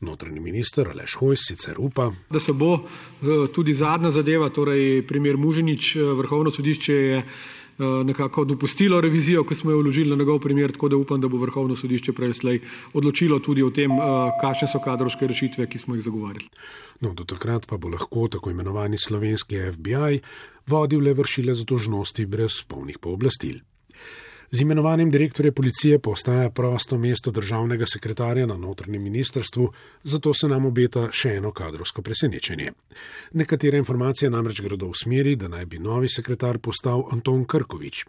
Notranji minister Aleš Hojs sicer upa, da se bo eh, tudi zadnja zadeva, torej primer Muženič, eh, vrhovno sodišče je. Eh, nekako dopustilo revizijo, ki smo jo vložili na njegov primer, tako da upam, da bo vrhovno sodišče prej slej odločilo tudi o tem, eh, kakšne so kadrovske rešitve, ki smo jih zagovarjali. No, do takrat pa bo lahko tako imenovani slovenski FBI vodil le vršile z dožnosti brez polnih pooblastil. Z imenovanjem direktorja policije postaja prosto mesto državnega sekretarja na notranjem ministrstvu, zato se nam obeta še eno kadrovsko presenečenje. Nekatere informacije namreč gredo v smeri, da naj bi novi sekretar postal Anton Krkovič.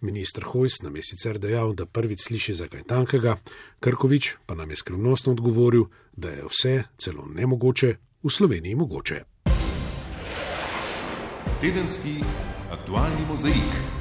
Ministr Hojs nam je sicer dejal, da prvič sliši za kaj tankega, Krkovič pa nam je skrivnostno odgovoril, da je vse, celo nemogoče, v Sloveniji mogoče. Tedenski aktualni mozaik.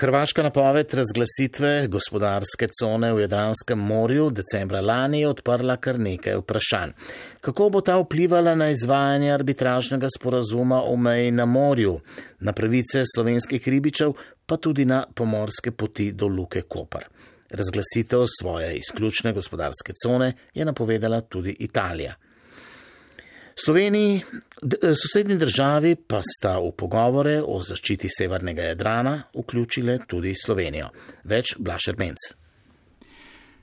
Hrvaška napoved razglasitve gospodarske cone v Jadranskem morju decembra lani je odprla kar nekaj vprašanj. Kako bo ta vplivala na izvajanje arbitražnega sporazuma o meji na morju, na pravice slovenskih ribičev, pa tudi na pomorske poti do Luke Kopar. Razglasitev svoje izključne gospodarske cone je napovedala tudi Italija. Sloveniji, sosednji državi pa sta v pogovore o zaščiti severnega Jadrana vključile tudi Slovenijo. Več Blašer Menc.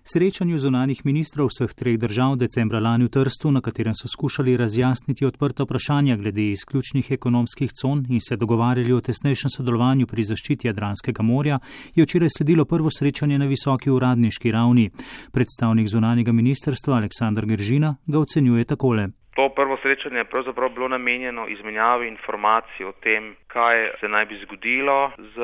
Srečanju zunanih ministrov vseh treh držav decembra lani v Trstu, na katerem so skušali razjasniti odprta vprašanja glede izključnih ekonomskih con in se dogovarjali o tesnejšem sodelovanju pri zaščiti Jadranskega morja, je včeraj sledilo prvo srečanje na visoki uradniški ravni. Predstavnik zunanjega ministrstva Aleksandr Geržina ga ocenjuje takole. To prvo srečanje je pravzaprav bilo namenjeno izmenjavi informacij o tem, kaj se naj bi zgodilo z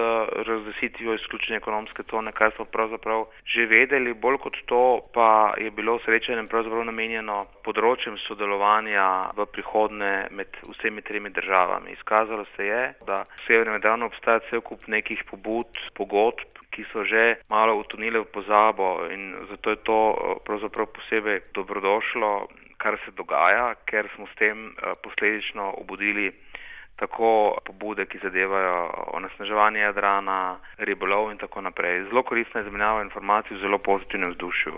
razglasitvijo izključne ekonomske cone, kaj smo pravzaprav že vedeli. Bolj kot to pa je bilo srečanje pravzaprav namenjeno področjem sodelovanja v prihodne med vsemi tremi državami. Izkazalo se je, da v Severnem Jadranu obstaja cel kup nekih pobud, pogodb, ki so že malo utonile v pozabo in zato je to pravzaprav posebej dobrodošlo kar se dogaja, ker smo s tem eh, posledično obudili tako pobude, ki zadevajo onesnaževanje Jadrana, ribolov in tako naprej. Zelo koristna izmenjava informacij v zelo pozitivnem vzdušju.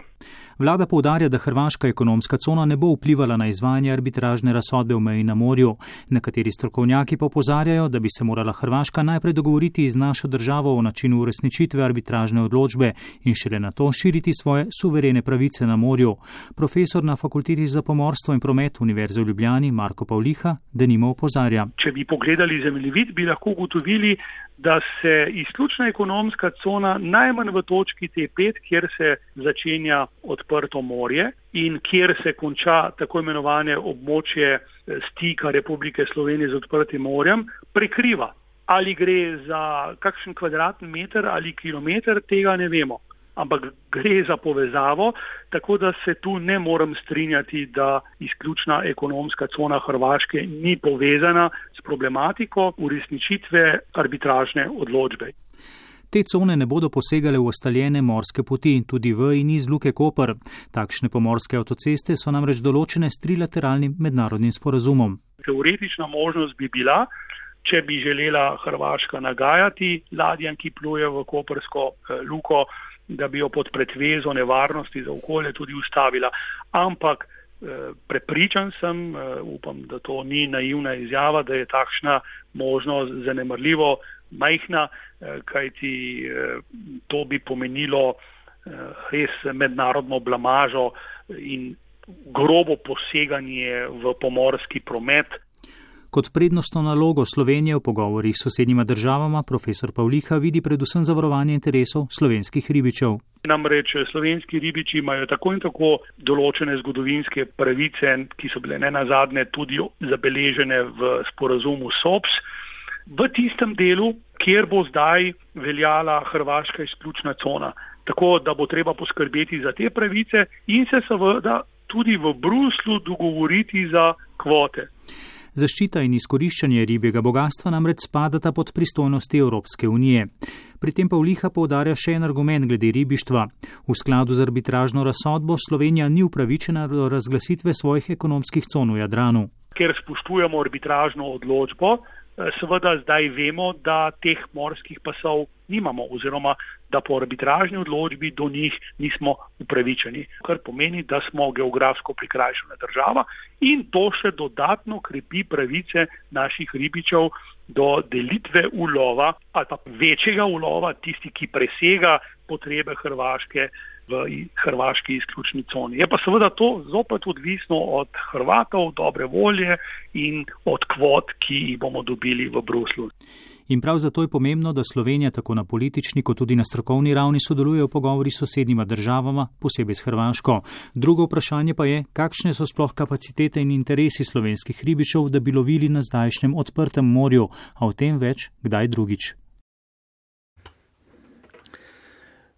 Vlada poudarja, da hrvaška ekonomska cona ne bo vplivala na izvajanje arbitražne razsodbe v meji na morju. Nekateri strokovnjaki pa opozarjajo, da bi se morala Hrvaška najprej dogovoriti z našo državo o načinu uresničitve arbitražne odločbe in šele na to širiti svoje suverene pravice na morju. Profesor na Fakulteti za pomorstvo in promet Univerze v Ljubljani Marko Pavliha denimo opozarja pogledali zemljevid, bi lahko ugotovili, da se izključna ekonomska cona najmanj v točki T5, kjer se začenja odprto morje in kjer se konča tako imenovane območje eh, stika Republike Slovenije z odprtim morjem, prekriva. Ali gre za kakšen kvadratni meter ali kilometr, tega ne vemo ampak gre za povezavo, tako da se tu ne morem strinjati, da izključna ekonomska cona Hrvaške ni povezana s problematiko uresničitve arbitražne odločbe. Te cone ne bodo posegale v ostaljene morske poti, tudi v in iz Luke Koper. Takšne pomorske avtoceste so namreč določene s trilateralnim mednarodnim sporazumom. Teoretična možnost bi bila, če bi želela Hrvaška nagajati ladjan, ki pluje v Kopersko eh, luko, da bi jo pod pretvezo nevarnosti za okolje tudi ustavila. Ampak eh, prepričan sem, eh, upam, da to ni naivna izjava, da je takšna možnost zanemrljivo majhna, eh, kajti to bi pomenilo res mednarodno blamažo in grobo poseganje v pomorski promet, Kot prednostno nalogo Slovenije v pogovorih s sosednjima državama profesor Pavliha vidi predvsem zavarovanje interesov slovenskih ribičev. Namreč slovenski ribiči imajo tako in tako določene zgodovinske pravice, ki so bile ne nazadnje tudi zabeležene v sporazumu SOPS. V tistem delu, kjer bo zdaj veljala Hrvaška izključna cona. Tako da bo treba poskrbeti za te pravice in se seveda tudi v Bruslu dogovoriti za kvote. Zaščita in izkoriščanje ribjega bogatstva namreč spadata pod pristojnosti Evropske unije. Pri tem pa vliha povdarja še en argument glede ribištva. V skladu z arbitražno razsodbo Slovenija ni upravičena do razglasitve svojih ekonomskih con v Jadranu. Ker spoštujemo arbitražno odločbo, seveda zdaj vemo, da teh morskih pasov nimamo oziroma da po arbitražni odločbi do njih nismo upravičeni, kar pomeni, da smo geografsko prikrajšana država in to še dodatno krepi pravice naših ribičev do delitve ulova ali pa večjega ulova, tisti, ki presega potrebe Hrvaške v hrvaški izključni coni. Je pa seveda to zopet odvisno od Hrvatov, dobre volje in od kvot, ki jih bomo dobili v Bruslu. In prav zato je pomembno, da Slovenija tako na politični kot tudi na strokovni ravni sodeluje v pogovori s sosednjima državama, posebej s Hrvaško. Drugo vprašanje pa je, kakšne so sploh kapacitete in interesi slovenskih ribičev, da bi lovili na zdajšnjem odprtem morju, a o tem več kdaj drugič.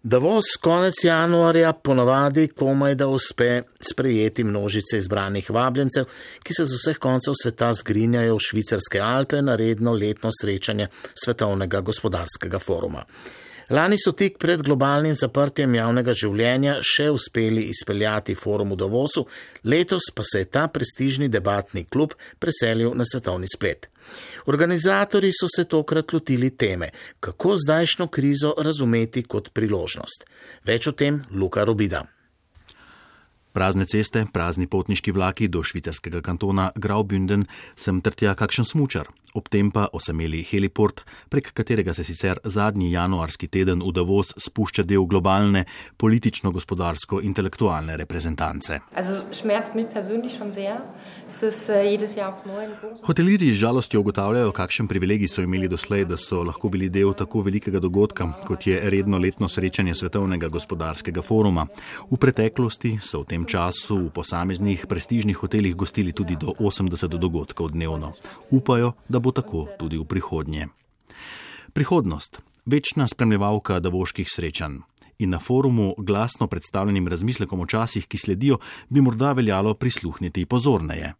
Davos konec januarja ponavadi komaj da uspe sprejeti množice izbranih vabljencev, ki se z vseh koncev sveta zgrinjajo v švicarske Alpe na redno letno srečanje Svetovnega gospodarskega foruma. Lani so tik pred globalnim zaprtjem javnega življenja še uspeli izpeljati forum v Davosu, letos pa se je ta prestižni debatni klub preselil na svetovni splet. Organizatori so se tokrat lotili teme, kako zdajšnjo krizo razumeti kot priložnost. Več o tem Luka Robida. Prazne ceste, prazni potniški vlaki do švicarskega kantona Graubünden, sem trtja kakšen smučar, ob tem pa osemeli heliport, prek katerega se sicer zadnji januarski teden v Davos spušča del globalne politično-gospodarsko-intelektualne reprezentance. Hoteliri z žalostjo ugotavljajo, kakšen privilegij so imeli doslej, da so lahko bili del tako velikega dogodka, kot je redno letno srečanje Svetovnega gospodarskega foruma. V preteklosti so v tem času v posameznih prestižnih hotelih gostili tudi do 80 dogodkov dnevno. Upajo, da bo tako tudi v prihodnje. Prihodnost, večna spremljevalka davoških srečanj. In na forumu glasno predstavljenim razmislekom o časih, ki sledijo, bi morda veljalo prisluhniti pozorneje.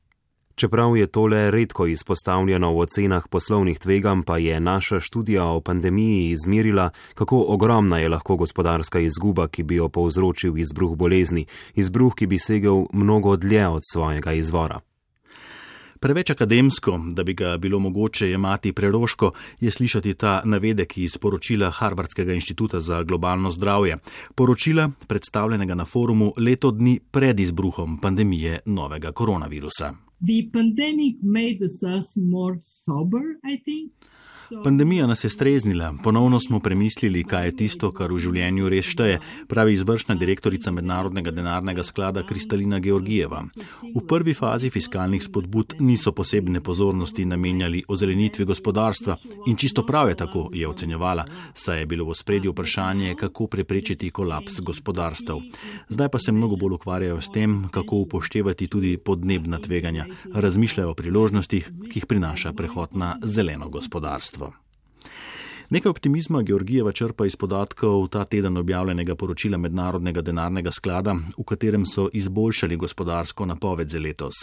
Čeprav je tole redko izpostavljeno v ocenah poslovnih tvegam, pa je naša študija o pandemiji izmerila, kako ogromna je lahko gospodarska izguba, ki bi jo povzročil izbruh bolezni, izbruh, ki bi segel mnogo dlje od svojega izvora. Preveč akademsko, da bi ga bilo mogoče jemati preroško, je slišati ta navedek iz poročila Harvardskega inštituta za globalno zdravje. Poročila, predstavljenega na forumu leto dni pred izbruhom pandemije novega koronavirusa. The pandemic made us more sober, I think. Pandemija nas je streznila, ponovno smo premislili, kaj je tisto, kar v življenju res šteje, pravi izvršna direktorica Mednarodnega denarnega sklada Kristalina Georgijeva. V prvi fazi fiskalnih spodbud niso posebne pozornosti namenjali ozelenitvi gospodarstva in čisto prav je tako, je ocenjevala, saj je bilo v spredju vprašanje, kako preprečiti kolaps gospodarstv. Zdaj pa se mnogo bolj ukvarjajo s tem, kako upoštevati tudi podnebna tveganja, razmišljajo o priložnostih, ki jih prinaša prehod na zeleno gospodarstvo. Nekaj optimizma Georgijeva črpa iz podatkov ta teden objavljenega poročila Mednarodnega denarnega sklada, v katerem so izboljšali gospodarsko napoved za letos.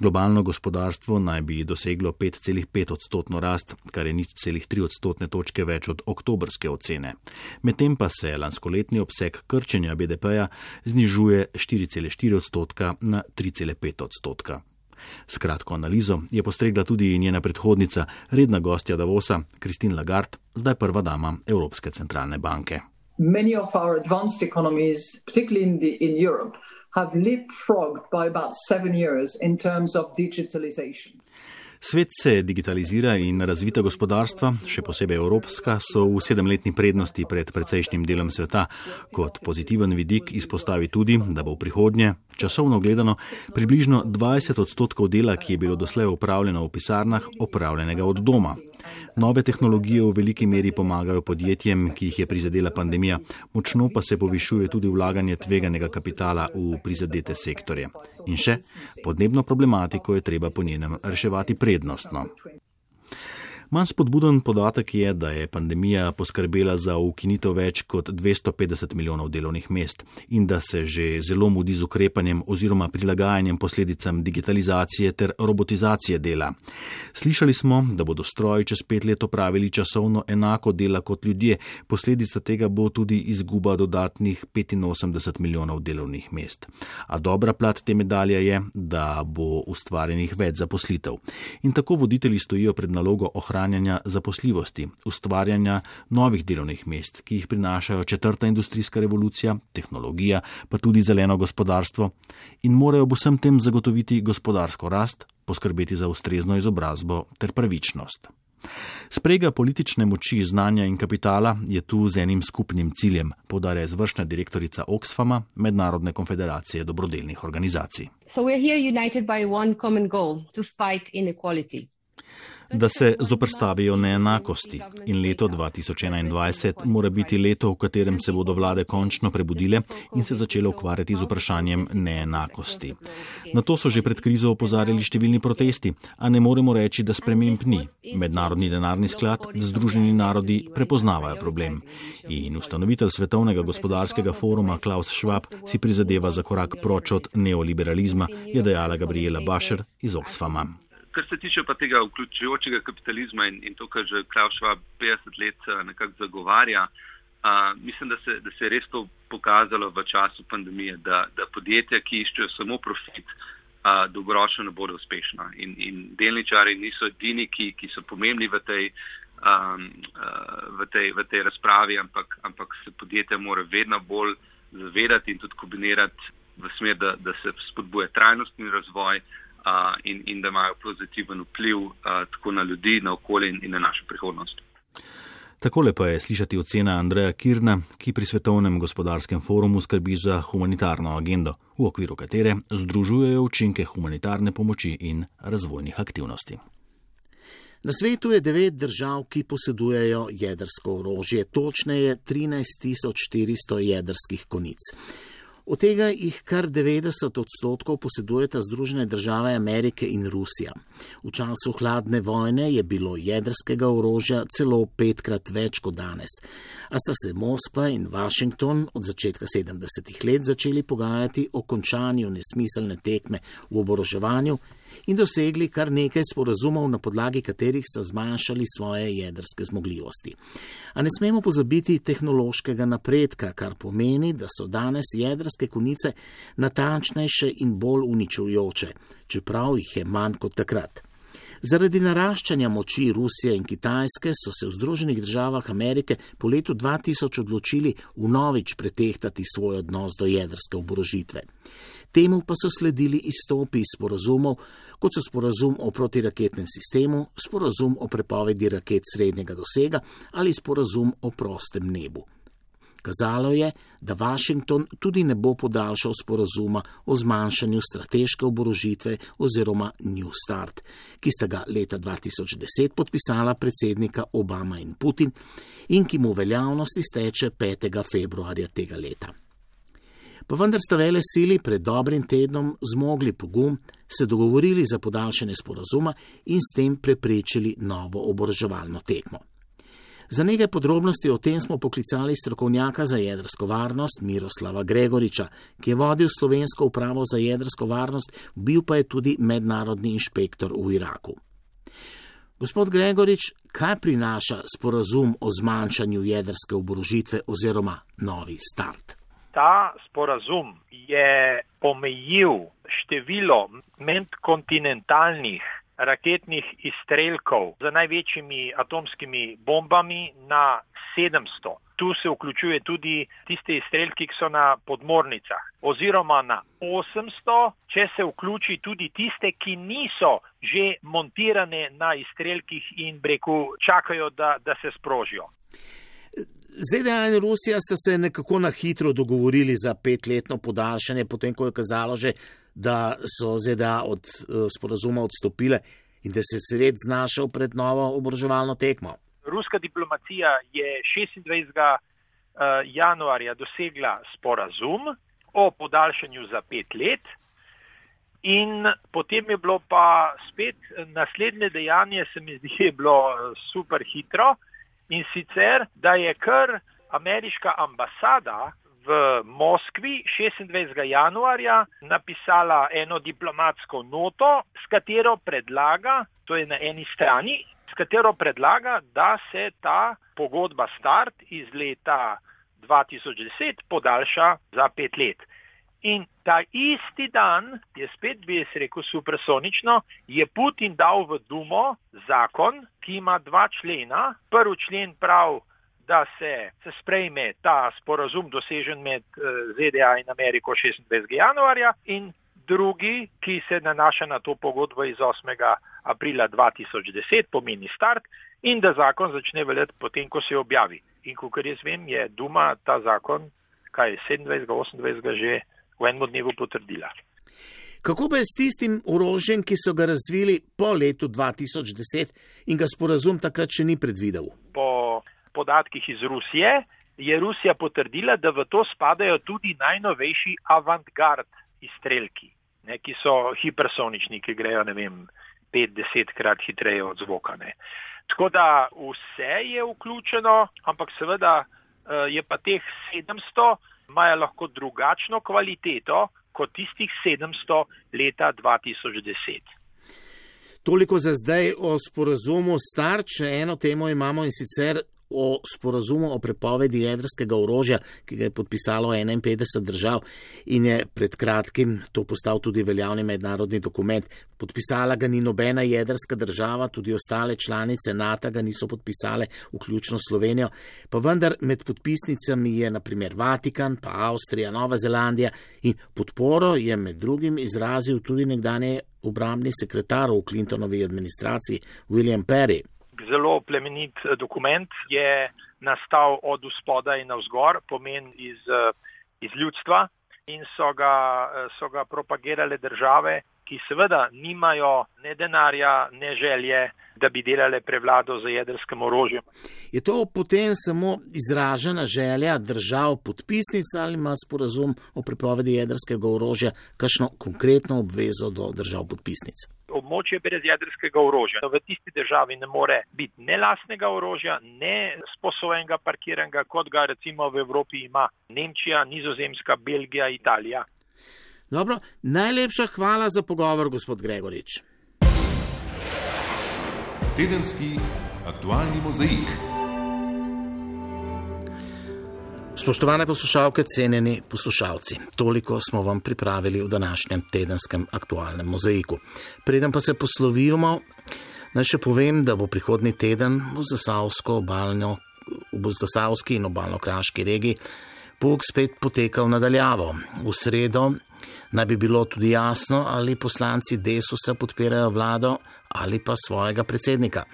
Globalno gospodarstvo naj bi doseglo 5,5 odstotno rast, kar je nič celih 3 odstotne točke več od oktobrske ocene. Medtem pa se lanskoletni obseg krčenja BDP-ja znižuje 4,4 odstotka na 3,5 odstotka. S kratko analizo je postregla tudi njena predhodnica, redna gostja Davosa, Kristin Lagarde, zdaj prva dama Evropske centralne banke. Many of our advanced economies, particularly in, the, in Europe, have leapfrogged by about seven years in terms of digitalization. Svet se digitalizira in razvita gospodarstva, še posebej evropska, so v sedemletni prednosti pred precejšnjim delom sveta. Kot pozitiven vidik izpostavi tudi, da bo v prihodnje, časovno gledano, približno 20 odstotkov dela, ki je bilo doslej upravljeno v pisarnah, opravljenega od doma. Nove tehnologije v veliki meri pomagajo podjetjem, ki jih je prizadela pandemija, močno pa se povišuje tudi vlaganje tveganega kapitala v prizadete sektorje. In še, podnebno problematiko je treba po njenem reševati prednostno. Manj spodbuden podatek je, da je pandemija poskrbela za ukinitev več kot 250 milijonov delovnih mest in da se že zelo mudi z ukrepanjem oziroma prilagajanjem posledicam digitalizacije ter robotizacije dela. Slišali smo, da bodo stroji čez pet let opravili časovno enako dela kot ljudje, posledica tega bo tudi izguba dodatnih 85 milijonov delovnih mest. A dobra plat te medalje je, da bo ustvarjenih več zaposlitev. In tako voditelji stojijo pred nalogo ohranjanja ohranjanja zaposljivosti, ustvarjanja novih delovnih mest, ki jih prinašajo četrta industrijska revolucija, tehnologija, pa tudi zeleno gospodarstvo in morajo vsem tem zagotoviti gospodarsko rast, poskrbeti za ustrezno izobrazbo ter pravičnost. Sprega politične moči, znanja in kapitala je tu z enim skupnim ciljem, podarja izvršna direktorica Oxfama, Mednarodne konfederacije dobrodelnih organizacij. So da se zoprstavijo neenakosti in leto 2021 mora biti leto, v katerem se bodo vlade končno prebudile in se začele ukvarjati z vprašanjem neenakosti. Na to so že pred krizo opozarjali številni protesti, a ne moremo reči, da sprememb ni. Mednarodni denarni sklad, Združeni narodi prepoznavajo problem in ustanovitelj Svetovnega gospodarskega foruma Klaus Schwab si prizadeva za korak proč od neoliberalizma, je dejala Gabriela Bašer iz Oxfama. Kar se tiče pa tega vključujočega kapitalizma in, in to, kar že Klaus Schwab 50 let eh, nekako zagovarja, uh, mislim, da se, da se je res to pokazalo v času pandemije, da, da podjetja, ki iščejo samo profit, uh, dolgoročno ne bodo uspešna. In, in delničari niso edini, ki, ki so pomembni v tej, um, uh, v tej, v tej razpravi, ampak, ampak se podjetja mora vedno bolj zavedati in tudi kombinirati v smer, da, da se spodbuje trajnostni razvoj in, in da imajo pozitiven vpliv tako na ljudi, na okolje in, in na našo prihodnost. Takole pa je slišati ocena Andreja Kirna, ki pri Svetovnem gospodarskem forumu skrbi za humanitarno agendo, v okviru katere združujejo učinke humanitarne pomoči in razvojnih aktivnosti. Na svetu je devet držav, ki posedujejo jedrsko orožje, točneje 13.400 jedrskih konic. Od tega jih kar 90 odstotkov posedujeta Združene države Amerike in Rusija. V času hladne vojne je bilo jedrskega orožja celo petkrat več kot danes. A sta se Moskva in Washington od začetka 70-ih let začeli pogajati o končanju nesmiselne tekme v oboroževanju in dosegli kar nekaj sporazumov, na podlagi katerih so zmanjšali svoje jedrske zmogljivosti. A ne smemo pozabiti tehnološkega napredka, kar pomeni, da so danes jedrske konice natančnejše in bolj uničujoče, čeprav jih je manj kot takrat. Zaradi naraščanja moči Rusije in Kitajske so se v Združenih državah Amerike po letu 2000 odločili vnovič pretehtati svoj odnos do jedrske oborožitve. Temu pa so sledili izstopi iz sporazumov, kot so sporazum o protiraketnem sistemu, sporazum o prepovedi raket srednjega dosega ali sporazum o prostem nebu. Kazalo je, da Washington tudi ne bo podaljšal sporazuma o zmanjšanju strateške oborožitve oziroma New Start, ki sta ga leta 2010 podpisala predsednika Obama in Putin in ki mu veljavnosti steče 5. februarja tega leta pa vendar sta vele sili pred dobrim tednom zmogli pogum, se dogovorili za podaljšanje sporazuma in s tem preprečili novo oboroževalno tekmo. Za nekaj podrobnosti o tem smo poklicali strokovnjaka za jedrsko varnost Miroslava Gregoriča, ki je vodil slovensko upravo za jedrsko varnost, bil pa je tudi mednarodni inšpektor v Iraku. Gospod Gregorič, kaj prinaša sporazum o zmanjšanju jedrske oborožitve oziroma novi start? Ta sporazum je omejil število medkontinentalnih raketnih izstrelkov z največjimi atomskimi bombami na 700. Tu se vključuje tudi tiste izstrelki, ki so na podmornicah, oziroma na 800, če se vključi tudi tiste, ki niso že montirane na izstrelkih in breku čakajo, da, da se sprožijo. ZDA in Rusija sta se nekako na hitro dogovorili za petletno podaljšanje, potem ko je kazalo že, da so ZDA od uh, sporazuma odstopile in da se svet znašel pred novo oboroževalno tekmo. Ruska diplomacija je 26. Uh, januarja dosegla sporazum o podaljšanju za pet let. In potem je bilo pa spet naslednje dejanje, se mi zdi, je bilo super hitro. In sicer, da je kar ameriška ambasada v Moskvi 26. januarja napisala eno diplomatsko noto, s katero predlaga, to je na eni strani, s katero predlaga, da se ta pogodba start iz leta 2010 podaljša za pet let. In ta isti dan, je spet bi jaz rekel supersonično, je Putin dal v Dumo zakon, ki ima dva člena. Prvi člen pravi, da se, se sprejme ta sporazum dosežen med eh, ZDA in Ameriko 26. januarja in drugi, ki se nanaša na to pogodbo iz 8. aprila 2010, pomeni start in da zakon začne veljati potem, ko se objavi. In kot jaz vem, je Duma ta zakon, kaj je 27. 28. že v enem dnevu potrdila. Kako pa je s tistim orožjem, ki so ga razvili po letu 2010 in ga sporazum takrat še ni predvidel? Po podatkih iz Rusije je Rusija potrdila, da v to spadajo tudi najnovejši avantgard izstrelki, ne, ki so hipersonični, ki grejo, ne vem, 5-10 krat hitreje od zvoka. Ne. Tako da vse je vključeno, ampak seveda eh, je pa teh 700, imajo lahko drugačno kvaliteto kot tistih 700 leta 2010. Toliko za zdaj o sporazumu Starče. Eno temo imamo in sicer o sporazumu o prepovedi jedrskega orožja, ki ga je podpisalo 51 držav in je pred kratkim to postal tudi veljavni mednarodni dokument. Podpisala ga ni nobena jedrska država, tudi ostale članice NATO ga niso podpisale, vključno Slovenijo, pa vendar med podpisnicami je naprimer Vatikan, pa Avstrija, Nova Zelandija in podporo je med drugim izrazil tudi nekdanje obrambni sekretar v Clintonovi administraciji William Perry zelo plemenit eh, dokument, je nastal od spodaj na vzgor, pomen iz, eh, iz ljudstva in so ga, eh, so ga propagirale države, ki seveda nimajo ne denarja, ne želje, da bi delale prevlado za jedrskim orožjem. Je to potem samo izražena želja držav podpisnic ali ima sporazum o prepovedi jedrskega orožja kakšno konkretno obvezo do držav podpisnic? območje brez jedrskega orožja. V tisti državi ne more biti ne lastnega orožja, ne sposobenega parkiranja, kot ga recimo v Evropi ima Nemčija, Nizozemska, Belgija, Italija. Dobro, najlepša hvala za pogovor, gospod Gregorič. Tedenski aktualni mozaik. Spoštovane poslušalke, cenjeni poslušalci, toliko smo vam pripravili v današnjem tedenskem aktualnem mozaiku. Preden pa se poslovimo, naj še povem, da bo prihodni teden v Zasavsko obaljno, v Zasavski in obaljno-kraški regiji pouk spet potekal nadaljavo. V sredo naj bi bilo tudi jasno, ali poslanci Desusa podpirajo vlado ali pa svojega predsednika.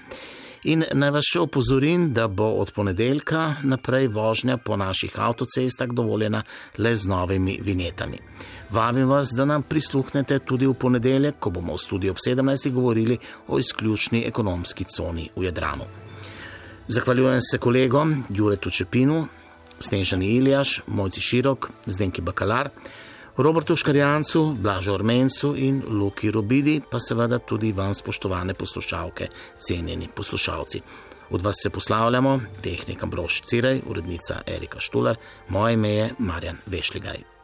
In naj vas še opozorim, da bo od ponedeljka naprej vožnja po naših avtocestah dovoljena le z novimi vinjetami. Vabim vas, da nam prisluhnete tudi v ponedeljek, ko bomo v studiu ob 17. govorili o izključni ekonomski coni v Jadranu. Zahvaljujem se kolegom Juretu Čepinu, Snežani Iljaš, Mojci Širok, Zdenki Bakalar. Robertu Škarjancu, Blažu Ormencu in Luki Robidi, pa seveda tudi vam, spoštovane poslušalke, cenjeni poslušalci. Od vas se poslavljamo, tehnika Broš Cirej, urednica Erika Štular, moje ime je Marjan Vešligaj.